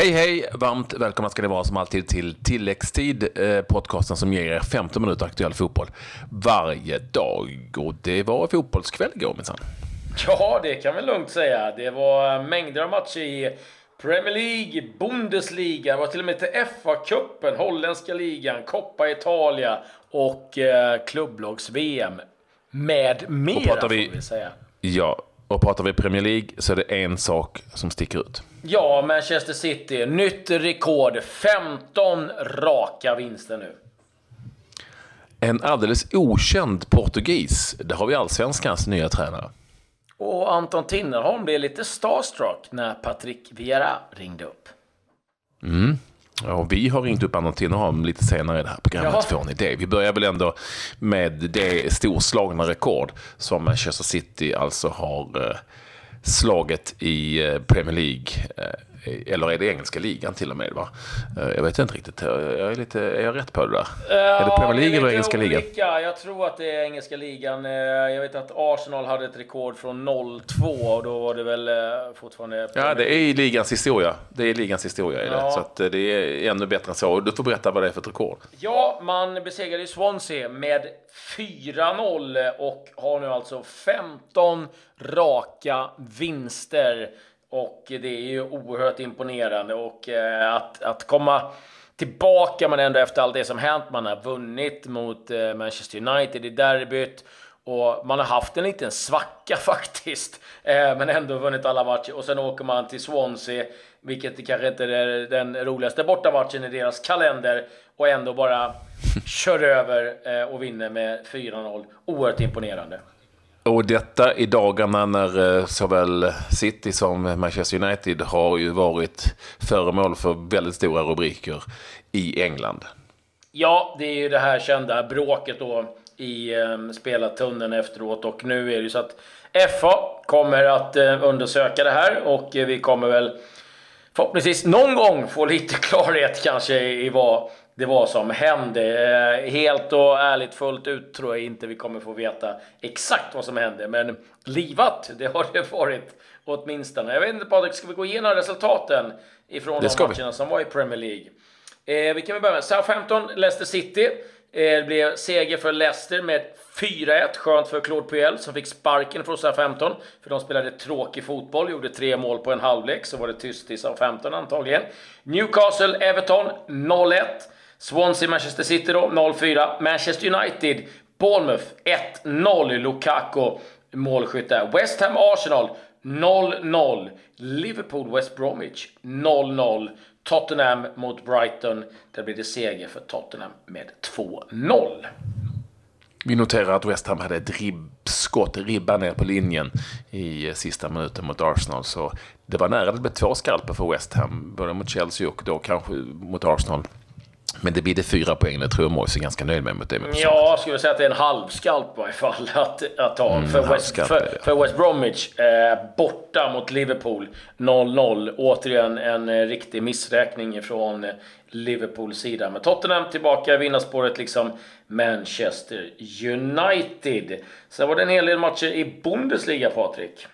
Hej hej! Varmt välkomna ska ni vara som alltid till Tilläggstid, eh, podcasten som ger er 15 minuter aktuell fotboll varje dag. Och det var fotbollskväll igår minsann. Ja, det kan vi lugnt säga. Det var mängder av matcher i Premier League, Bundesliga, var till och med till FA-cupen, holländska ligan, Coppa Italia och eh, klubblags-VM. Med mera, pratar vi- får vi säga. Ja, och pratar vi Premier League så är det en sak som sticker ut. Ja, Manchester City. Nytt rekord. 15 raka vinster nu. En alldeles okänd portugis, det har vi allsvenskans nya tränare. Och Anton Tinnerholm blev lite starstruck när Patrick Vieira ringde upp. Ja, vi har ringt upp Anton Tinnerholm lite senare i det här programmet, Jaha. får ni det. Vi börjar väl ändå med det storslagna rekord som Manchester City alltså har eh, slagit i eh, Premier League. Eh, eller är det engelska ligan till och med? Va? Eh, jag vet inte riktigt. Jag är, lite, är jag rätt på det där? är det Premier League eller engelska ligan? olika. Jag tror att det är engelska ligan. Eh, Jag vet att Arsenal hade ett rekord från 0-2 och då var det väl eh, fortfarande... Ja, det är i ligans historia. Det är i ligans historia. Är det. Ja. Så eh, det är ännu bättre än så. Du får berätta vad det är för ett rekord. Ja, man besegrade Swansea med 4-0 och har nu alltså 15 raka vinster. Och det är ju oerhört imponerande. Och eh, att, att komma tillbaka men ändå efter allt det som hänt. Man har vunnit mot eh, Manchester United i derbyt. Och man har haft en liten svacka faktiskt. Eh, men ändå vunnit alla matcher. Och sen åker man till Swansea. Vilket kanske inte är den roligaste bortamatchen i deras kalender. Och ändå bara kör över eh, och vinner med 4-0. Oerhört imponerande. Och detta i dagarna när eh, såväl City som Manchester United har ju varit föremål för väldigt stora rubriker i England. Ja, det är ju det här kända bråket då i eh, spelartunneln efteråt och nu är det ju så att FA kommer att eh, undersöka det här och eh, vi kommer väl förhoppningsvis någon gång få lite klarhet kanske i vad det var som hände. Eh, Helt och ärligt fullt ut tror jag inte vi kommer få veta exakt vad som hände, men livat, det har det varit åtminstone. Jag vet inte Patrik, ska vi gå igenom resultaten ifrån de ska vi. matcherna som var i Premier League? Eh, vi kan väl börja med Southampton, Leicester City. Eh, det blev seger för Leicester med 4-1. Skönt för Claude Puel som fick sparken från Southampton. För de spelade tråkig fotboll, gjorde tre mål på en halvlek. Så var det tyst i Southampton antagligen. Newcastle, Everton 0-1. Swansea, Manchester City då 0-4. Manchester United, Bournemouth 1-0. Lukaku målskytt där. West Ham, Arsenal 0-0. Liverpool, West Bromwich 0-0. Tottenham mot Brighton. Där blir det seger för Tottenham med 2-0. Vi noterar att West Ham hade ett ribbskott, ribba ner på linjen i sista minuten mot Arsenal. Så det var nära, det blev två skalper för West Ham, både mot Chelsea och då kanske mot Arsenal. Men det blir det fyra poäng, det tror jag Moise är ganska nöjd med mot det. Med Ja, jag skulle säga att det är en halvskalp i varje fall att, att ta. för, West, för, för West Bromwich, eh, borta mot Liverpool 0-0. Återigen en eh, riktig missräkning från eh, Liverpools sida. Men Tottenham tillbaka i vinnarspåret liksom Manchester United. Sen var det en hel del matcher i Bundesliga, Patrik.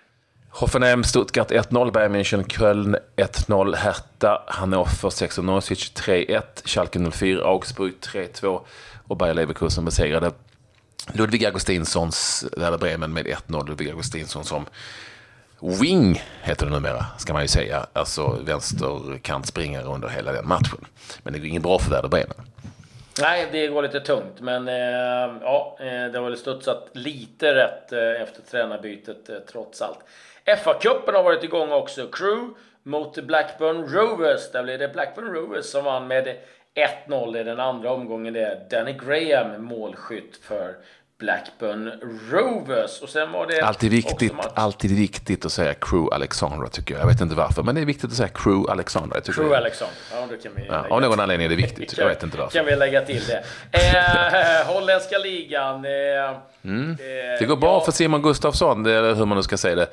Hoffenheim, Stuttgart 1-0, Bayern München, Köln 1-0, Hertha, Hannover 6 Norwich 3-1, Schalke 04, Augsburg 3-2 och Bayer Leverkusen besegrade Ludvig Augustinssons Werder Bremen med 1-0. Ludvig Augustinsson som wing heter det numera, ska man ju säga. Alltså vänsterkantspringare under hela den matchen. Men det går inget bra för Werder Bremen. Nej, det går lite tungt, men eh, ja, eh, det har väl studsat lite rätt eh, efter tränarbytet eh, trots allt. FA-cupen har varit igång också. Crew mot Blackburn Rovers. Där blev det Blackburn Rovers som vann med 1-0 i den andra omgången. Det är Danny Graham målskytt för Blackburn Rovers. Och sen var det Alltid viktigt, alltid viktigt att säga Crew Alexandra tycker jag. Jag vet inte varför, men det är viktigt att säga Crew Alexandra. Jag tycker Crew det- Alexander. Ja, då kan vi Ja, av någon till. anledning är det viktigt. Jag vet inte varför. Kan vi lägga till det. Eh, holländska ligan. Eh, eh, Mm. Det går bra ja, för Simon Gustafsson, eller hur man nu ska säga det.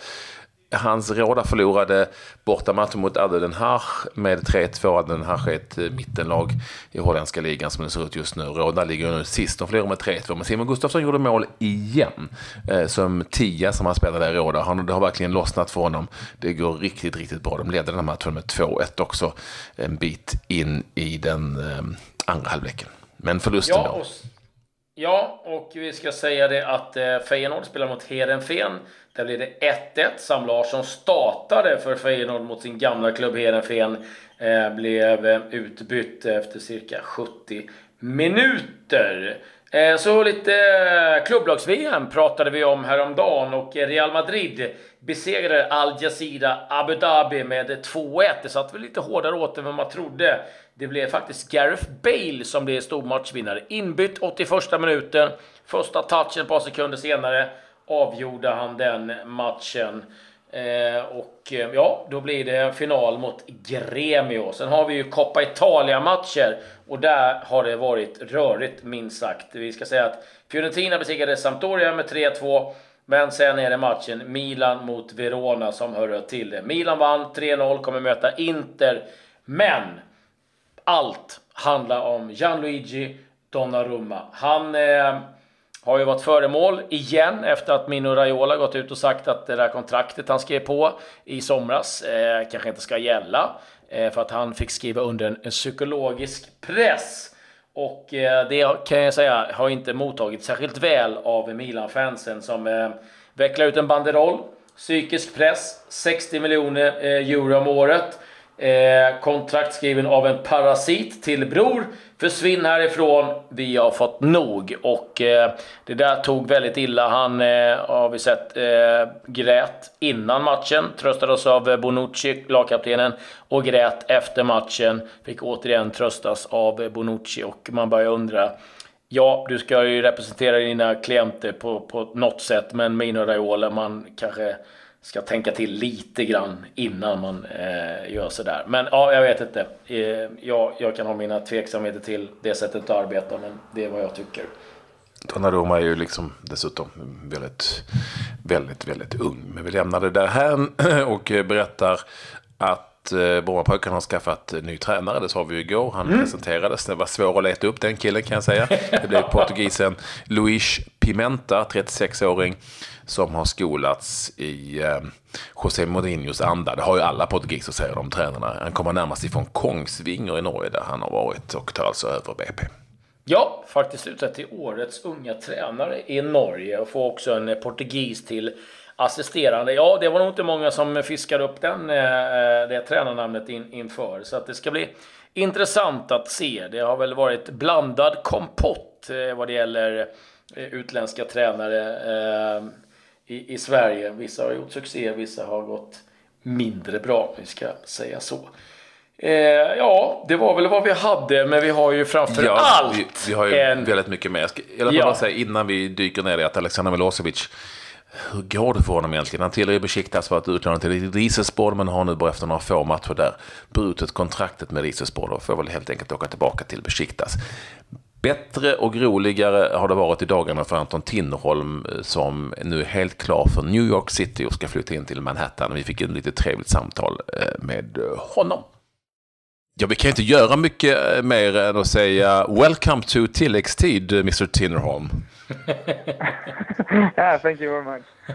Hans Råda förlorade bortamatchen mot Den Haag med 3-2. Adel Den Haag är ett eh, mittenlag i holländska ligan som det ser ut just nu. Råda ligger nu sist, de förlorade med 3-2. Men Simon Gustafsson gjorde mål igen. Eh, som tia som han spelade i Råda. Han, det har verkligen lossnat för honom. Det går riktigt, riktigt bra. De ledde den här matchen med 2-1 också en bit in i den eh, andra halvleken. Men förlusten ja, och, ja, och vi ska säga det att Feyenoord spelar mot Heerenveen. Där blev det 1-1. Sam Larsson startade för Feyenoord mot sin gamla klubb Heerenveen. Eh, blev utbytt efter cirka 70 minuter. Eh, så lite eh, klubblags-VM pratade vi om häromdagen och Real Madrid besegrade Al Jazeera Abu Dhabi med 2-1. Det satt väl lite hårdare åt än vad man trodde. Det blev faktiskt Gareth Bale som blev stormatchvinnare. Inbytt 81 minuten. Första touchen ett par sekunder senare avgjorde han den matchen. Eh, och eh, ja, då blir det final mot Gremio. Sen har vi ju Coppa Italia-matcher och där har det varit rörigt minst sagt. Vi ska säga att Fiorentina besegrade Sampdoria med 3-2. Men sen är det matchen Milan mot Verona som hör till det. Milan vann 3-0, kommer möta Inter. Men allt handlar om Gianluigi Donnarumma. Han eh, har ju varit föremål igen efter att Mino Raiola gått ut och sagt att det där kontraktet han skrev på i somras eh, kanske inte ska gälla. Eh, för att han fick skriva under en, en psykologisk press. Och eh, det kan jag säga har inte mottagits särskilt väl av Milan-fansen som eh, vecklar ut en banderoll. Psykisk press, 60 miljoner eh, euro om året. Eh, kontrakt skriven av en parasit till bror. Försvinn härifrån, vi har fått nog. Och eh, det där tog väldigt illa. Han eh, har vi sett eh, grät innan matchen, tröstades av eh, Bonucci, lagkaptenen, och grät efter matchen. Fick återigen tröstas av eh, Bonucci och man börjar undra Ja, du ska ju representera dina klienter på, på något sätt, men Mino Raiola, man kanske ska tänka till lite grann innan man eh, gör sådär. Men ja, jag vet inte. Eh, jag, jag kan ha mina tveksamheter till det sättet att arbeta, men det är vad jag tycker. Donnarumma är ju liksom dessutom väldigt, väldigt, väldigt ung. Men vi lämnar det där här och eh, berättar att eh, Brommapojkarna har skaffat ny tränare. Det sa vi ju igår. Han mm. presenterades. Det var svårt att leta upp den killen kan jag säga. Det blev portugisen Luis Pimenta, 36-åring som har skolats i eh, José Mourinhos anda. Det har ju alla portugiser säger de tränarna. Han kommer närmast ifrån Kongsvinger i Norge där han har varit och tar alltså över BP. Ja, faktiskt utsett till årets unga tränare i Norge och får också en portugis till assisterande. Ja, det var nog inte många som fiskade upp den, eh, det tränarnamnet in, inför. Så att det ska bli intressant att se. Det har väl varit blandad kompott eh, vad det gäller eh, utländska tränare i, i Sverige. Vissa har gjort succé, vissa har gått mindre bra, vi ska säga så. Eh, ja, det var väl vad vi hade, men vi har ju framför ja, allt vi, vi har ju en... väldigt mycket mer. Jag ska i alla fall ja. säga innan vi dyker ner i att Alexander Milosevic hur går det för honom egentligen? Han tillhör ju Besiktas varit utlånad till Rizespor men har nu bara efter några få matcher där brutit kontraktet med Rizespor och får väl helt enkelt åka tillbaka till Besiktas. Bättre och roligare har det varit i dagarna för Anton Tinnerholm eh, som nu är helt klar för New York City och ska flytta in till Manhattan. Vi fick ett lite trevligt samtal eh, med eh, honom. Ja, vi kan inte göra mycket eh, mer än att säga Welcome to tilläggstid, Mr Tinnerholm. yeah, thank you very much.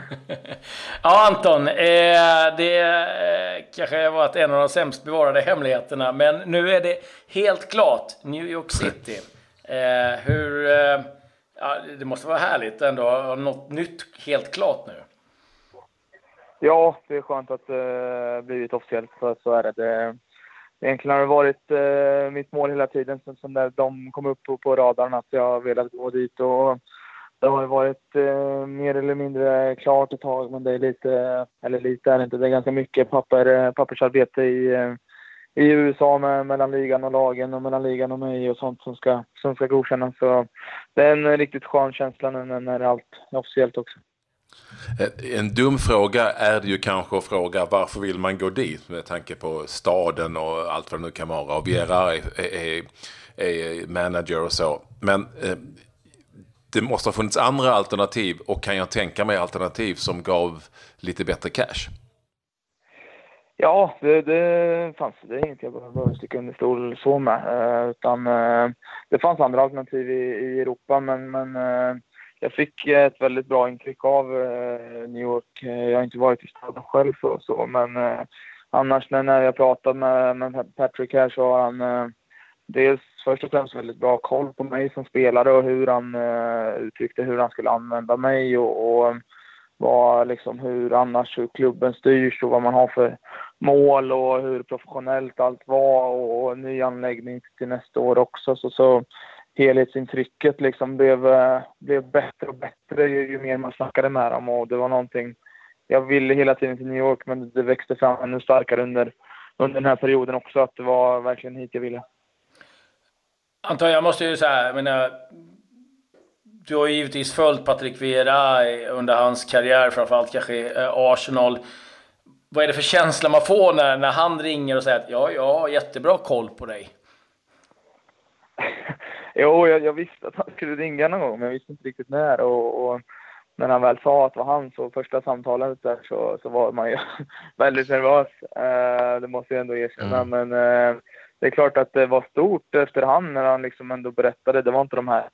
ja, Anton, eh, det eh, kanske har varit en av de sämst bevarade hemligheterna, men nu är det helt klart New York City. Eh, hur... Eh, ja, det måste vara härligt ändå. Har något nytt helt klart nu? Ja, det är skönt att det eh, blivit officiellt. För så är det egentligen har det varit eh, mitt mål hela tiden sen, sen där de kom upp på, på radarn att jag har velat gå dit. Och det har varit eh, mer eller mindre klart ett tag, men det är lite, eller lite är det inte, det är ganska mycket papper, eh, pappersarbete i eh, i USA med, mellan ligan och lagen och mellan ligan och mig och sånt som ska, som ska godkännas. Så det är en riktigt skön känsla nu när allt är officiellt också. Eh, en dum fråga är det ju kanske att fråga varför vill man gå dit med tanke på staden och allt vad det nu kan vara. Och Viera är, är, är manager och så. Men eh, det måste ha funnits andra alternativ och kan jag tänka mig alternativ som gav lite bättre cash. Ja, det, det fanns det. är inget jag behöver sticka under stol så med. Eh, utan eh, det fanns andra alternativ i, i Europa, men, men jag fick ett väldigt bra intryck av eh, New York. Eh, jag har inte varit i staden själv så, så men eh, annars när jag pratade med, med Patrick här så har han dels först och främst väldigt bra koll på mig som spelare och hur han uttryckte hur han skulle använda mig och, och vad, liksom, hur annars hur klubben styrs och vad man har för mål och hur professionellt allt var och, och ny anläggning till nästa år också. Så, så helhetsintrycket liksom blev, eh, blev bättre och bättre ju, ju mer man snackade med dem och det var någonting jag ville hela tiden till New York men det växte fram ännu starkare under, under den här perioden också att det var verkligen hit jag ville. Anton, jag måste ju säga, jag menar, du har ju givetvis följt Patrik Vera under hans karriär, framförallt kanske eh, Arsenal. Vad är det för känsla man får när, när han ringer och säger att ja, jag har jättebra koll på dig? Jo, jag, jag, visste att han skulle ringa någon gång, men jag visste inte riktigt när. Och, och när han väl sa att det var han, så första samtalet där, så, så var man ju väldigt nervös. Uh, det måste jag ändå erkänna. Mm. Men uh, det är klart att det var stort efterhand när han liksom ändå berättade. Det var inte de här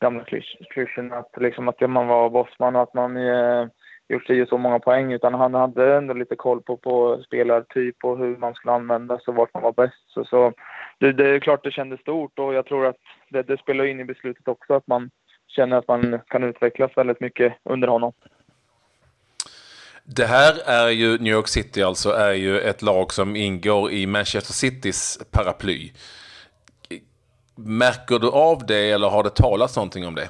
gamla klyschorna att, liksom att man var bossman och att man eh, gjort sig så många poäng utan han hade ändå lite koll på, på spelartyp och hur man skulle användas och vart man var bäst. Så, så det, det, är klart det kändes stort och jag tror att det, det spelar in i beslutet också att man känner att man kan utvecklas väldigt mycket under honom. Det här är ju, New York City alltså, är ju ett lag som ingår i Manchester Citys paraply. Märker du av det eller har det talats någonting om det?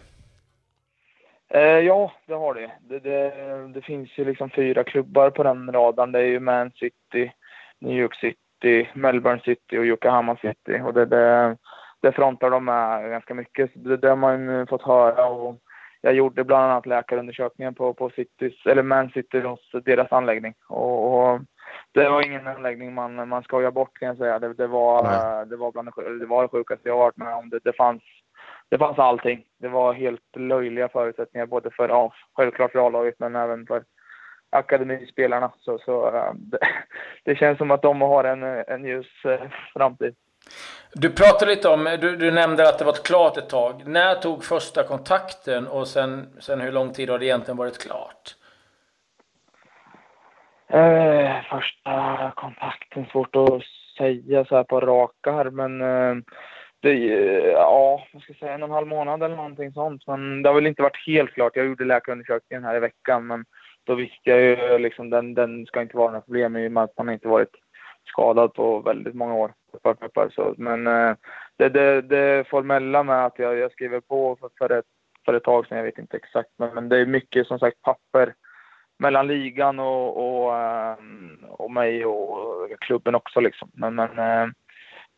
Eh, ja, det har det. Det, det. det, finns ju liksom fyra klubbar på den radarn. Det är ju Man City, New York City, Melbourne City och Yokohama City. Och det, det, det frontar de med ganska mycket. Det, det har man fått höra. Och jag gjorde bland annat läkarundersökningen på, på Citys, eller Man City hos deras anläggning. Och, och det var ingen anläggning man, man skojar bort kan jag säga. Det, det var, det, var bland det, det var det sjukaste jag varit med om. Det, det, fanns, det fanns allting. Det var helt löjliga förutsättningar både för, ja, självklart för A-laget men även för akademispelarna. Så, så äh, det, det, känns som att de har en, en ljus äh, framtid. Du pratade lite om, du, du, nämnde att det var klart ett tag. När tog första kontakten och sen, sen hur lång tid har det egentligen varit klart? Eh, första kontakten, svårt att säga så här på rak arm, men eh, det, ja, vad ska jag säga, en och en halv månad eller någonting sånt. Men det har väl inte varit helt klart. Jag gjorde läkarundersökningen här i veckan, men då visste jag ju liksom den, den ska inte vara något problem i och med att man inte varit skadad på väldigt många år. Så, men eh, det, det, det formella med att jag, jag skriver på för, för, ett, för ett tag sedan, jag vet inte exakt, men, men det är mycket som sagt papper mellan ligan och, och, eh, och mig och klubben också. Liksom. Men, men eh,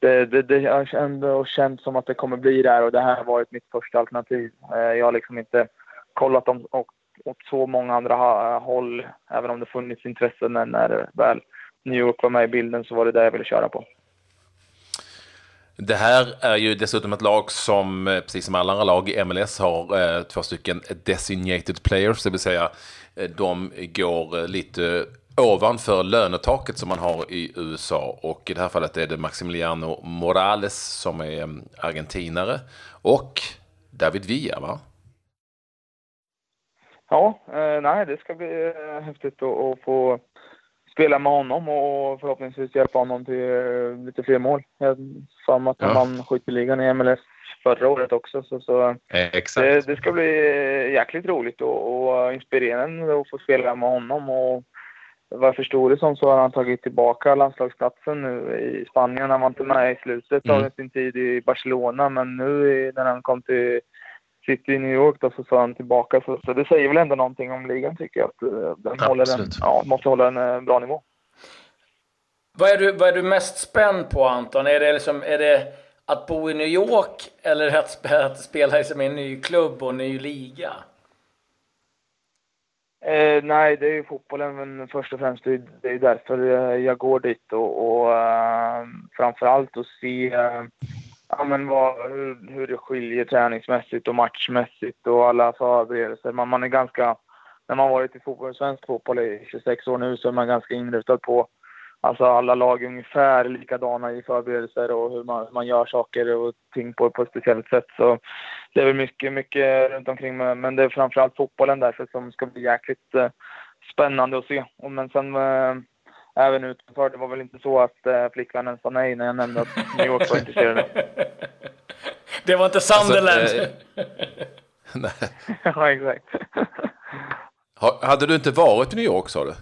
det, det, det har ändå känts som att det kommer bli där och det här har varit mitt första alternativ. Eh, jag har liksom inte kollat om, åt, åt så många andra håll, även om det funnits intresse när, när väl New York var med i bilden så var det där jag ville köra på. Det här är ju dessutom ett lag som, eh, precis som alla andra lag i MLS, har eh, två stycken designated players, det vill säga de går lite ovanför lönetaket som man har i USA. Och i det här fallet är det Maximiliano Morales som är argentinare och David Villa, va? Ja, eh, nej, det ska bli eh, häftigt att, att få spela med honom och förhoppningsvis hjälpa honom till eh, lite fler mål. Jag har att han vann skytteligan i MLS förra året också. Så, så det, det, ska bli jäkligt roligt och, och inspirerande att få spela med honom. Och vad jag förstod det som så har han tagit tillbaka landslagsplatsen nu i Spanien. Han var inte med i slutet av mm. sin tid i Barcelona, men nu när han kom till City i New York då, så sa han tillbaka. Så, så, det säger väl ändå någonting om ligan tycker jag. Att uh, den håller en, ja, måste hålla en uh, bra nivå. Vad är, du, vad är du mest spänd på Anton? Är det, liksom, är det att bo i New York eller att, att spela liksom i en ny klubb och en ny liga? Eh, nej, det är ju fotbollen men först och främst det är, det är därför jag går dit och, och eh, framförallt att se eh, ja, men vad, hur, hur det skiljer träningsmässigt och matchmässigt och alla förberedelser. Man, man är ganska, när man varit i fotboll, svensk fotboll i 26 år nu så är man ganska inrutad på Alltså alla lag är ungefär likadana i förberedelser och hur man, hur man gör saker och ting på, på ett speciellt sätt. Så det är väl mycket, mycket runt omkring. Men det är framförallt fotbollen därför som ska bli jäkligt eh, spännande att se. Men sen eh, även utanför, det var väl inte så att eh, flickvännen sa nej när jag nämnde att New York var intresserade. Det var inte Sunderland. Alltså, eh, nej. ja, exakt. Ha- Hade du inte varit i New York sa du?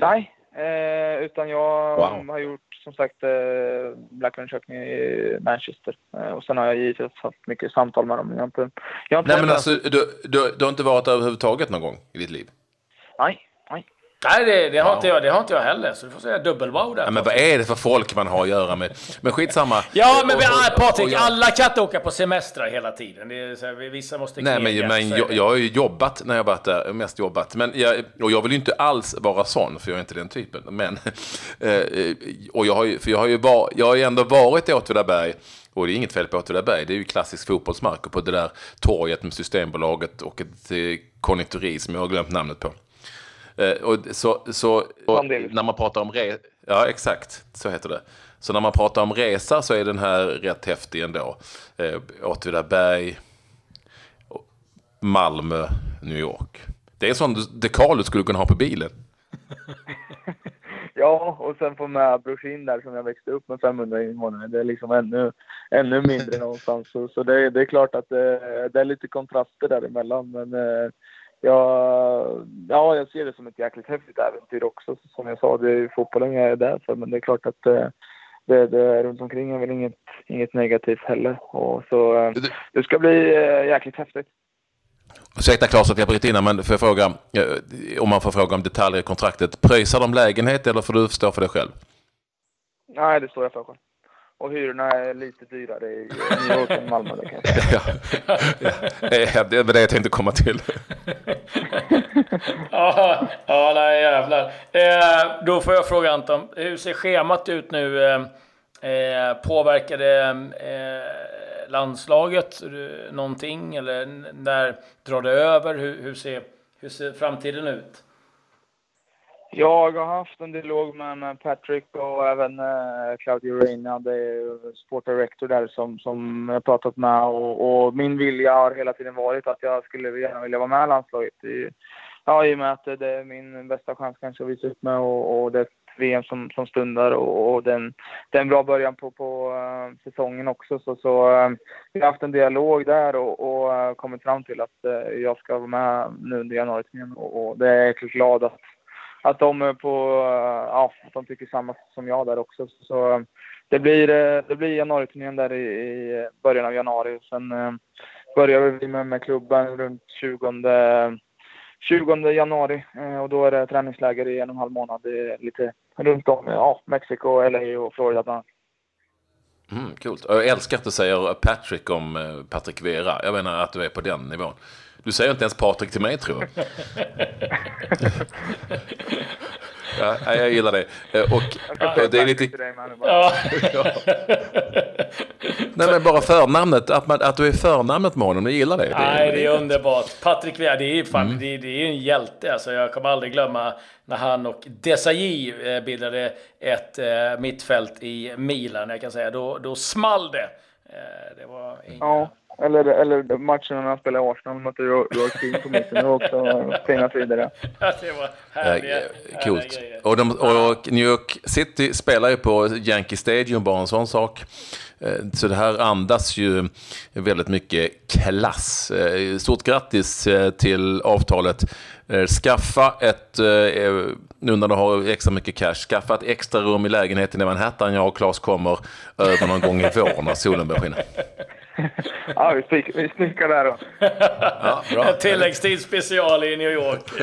Nej, eh, utan jag Wow. har gjort som sagt eh, Blackundersökning i Manchester. Eh, och sen har jag givetvis haft mycket samtal med dem. Jag har inte, jag har inte Nej men alltså, du, du, du har inte varit överhuvudtaget någon gång i ditt liv? Nej, nej. Nej, det, det, har Wow. inte jag, det har inte jag heller. Så du får säga dubbel-wow där. Ja, men vad är det för folk man har att göra med? Men skitsamma. Ja, men vi, och- ah, Patrik, alla kan inte åka på semestrar hela tiden. Det är så här, vissa måste Nej, knega, men, men är jag, jag har ju jobbat när jag varit där, mest jobbat. Men jag, och jag vill ju inte alls vara sån, för jag är inte den typen. Men, eh, och jag har ju, för jag har ju var, jag har ju ändå varit i Åtvidaberg, och det är inget fel på Åtvidaberg, det är ju klassisk fotbollsmark. Och på det där torget med Systembolaget och ett eh, konditori som jag har glömt namnet på. Eh, och så, så och när man pratar om re... Ja, exakt. Så heter det. Så när man pratar om resa så är den här rätt häftig ändå. Eh, Åtvidaberg, Malmö, New York. Det är en sån dekal du skulle kunna ha på bilen. Ja, och sen få med brorsin där som jag växte upp med 500 invånare. Det är liksom ännu, ännu mindre någonstans. Så, så det, det är klart att det, det är lite kontraster däremellan. Men eh, jag, ja, jag ser det som ett jäkligt häftigt äventyr också. Som jag sa, det är ju fotbollen jag är där för. Men det är klart att eh, det, det runt omkring är väl inget, inget negativt heller. Och så, eh, det ska bli eh, jäkligt häftigt. Ursäkta Claes att jag bryter in men får jag fråga, om man får fråga om detaljer i kontraktet. Pröjsar de lägenhet eller får du stå för det själv? Nej, det står jag för själv. Och hyrorna är lite dyrare i New York än Malmö. Det säga. ja. ja, det var det jag tänkte komma till. Ja, ja nej, jävlar. Eh, då får jag fråga Anton, hur ser schemat ut nu? Eh, eh, påverkar det eh, landslaget eh, någonting? Eller när drar det över? Hur, hur, ser, hur ser framtiden ut? Jag har haft en dialog med, med Patrick och även eh, Claudio Reina, det är sport director där som, som jag pratat med. Och, och min vilja har hela tiden varit att jag skulle gärna vilja vara med i landslaget. I, ja, i och med att det är min bästa chans kanske att visa upp mig och, och det är ett VM som, som stundar och, och den, det är en bra början på, på uh, säsongen också. Så, så uh, vi har haft en dialog där och, och uh, kommit fram till att jag ska vara med nu under januari och, och det är jag jäkligt glad att att de är på, eh, ja, att de tycker samma som jag där också. Så eh, det blir, eh, det blir januariturnén där i, i början av januari. Sen eh, börjar vi med, med klubben runt 20, 20 januari eh, och då är det träningsläger i en och en halv månad. Lite runt om, ja, Mexiko, LA och Florida bland annat. Mm, coolt. Och Jag älskar att du säger Patrick om Patrick Vera. Jag menar att du är på den nivån. Du säger inte ens Patrik till mig tror jag. ja, jag gillar det. Eh, Och Jag ska eh, det är lite... Ja. Nej men bara förnamnet, att, man, att du är förnamnet med honom, jag gillar det. Nej, det är underbart. Patrik Vea, det är ju fan, det, det är ju en hjälte. Alltså, jag kommer aldrig glömma när han och Desailly eh, bildade ett mittfält i Milan. Jag kan säga, då, då small det. Det var inga... Ja, eller, eller matchen när han spelade i Arsenal mot Joakim på mitten. Det var också fina tider. Ja. Ja, det var härliga, Eh, härliga Coolt. grejer. Och, de, och New York City spelar ju på Yankee Stadium, bara en sån sak. Eh, Så det här andas ju väldigt mycket klass. Eh, Stort grattis eh, till avtalet. Eh, Skaffa ett, eh, nu när du har extra mycket cash, skaffa ett extra rum i lägenheten i Manhattan. Jag och Claes kommer över någon gång i vår när solen börjar skina. Ja, vi spik- vi spikar där då. Ja, bra. Tilläggstid special i New York.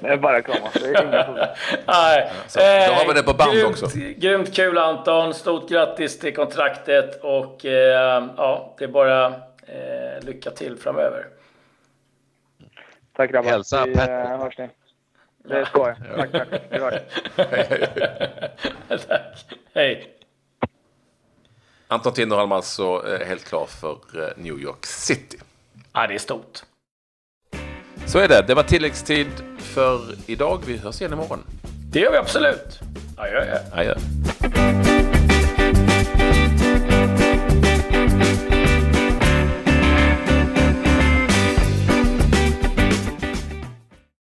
Det är bara att krama. Det är inga problem. Nej. Så, då har vi det på band grymt, också. Grymt kul Anton. Stort grattis till kontraktet och eh, ja, det är bara eh, lycka till framöver. Tack grabbar. Hälsa Vi Pat. eh, hörs ni. Det ska jag. Tack, tack. Vi hörs. Tack. Hej. Anton Tinnerholm alltså eh, helt klar för eh, New York City. Ja, det är stort. Så är det. Det var tilläggstid för idag. Vi hörs igen imorgon. Det gör vi absolut. Adjö. Adjö.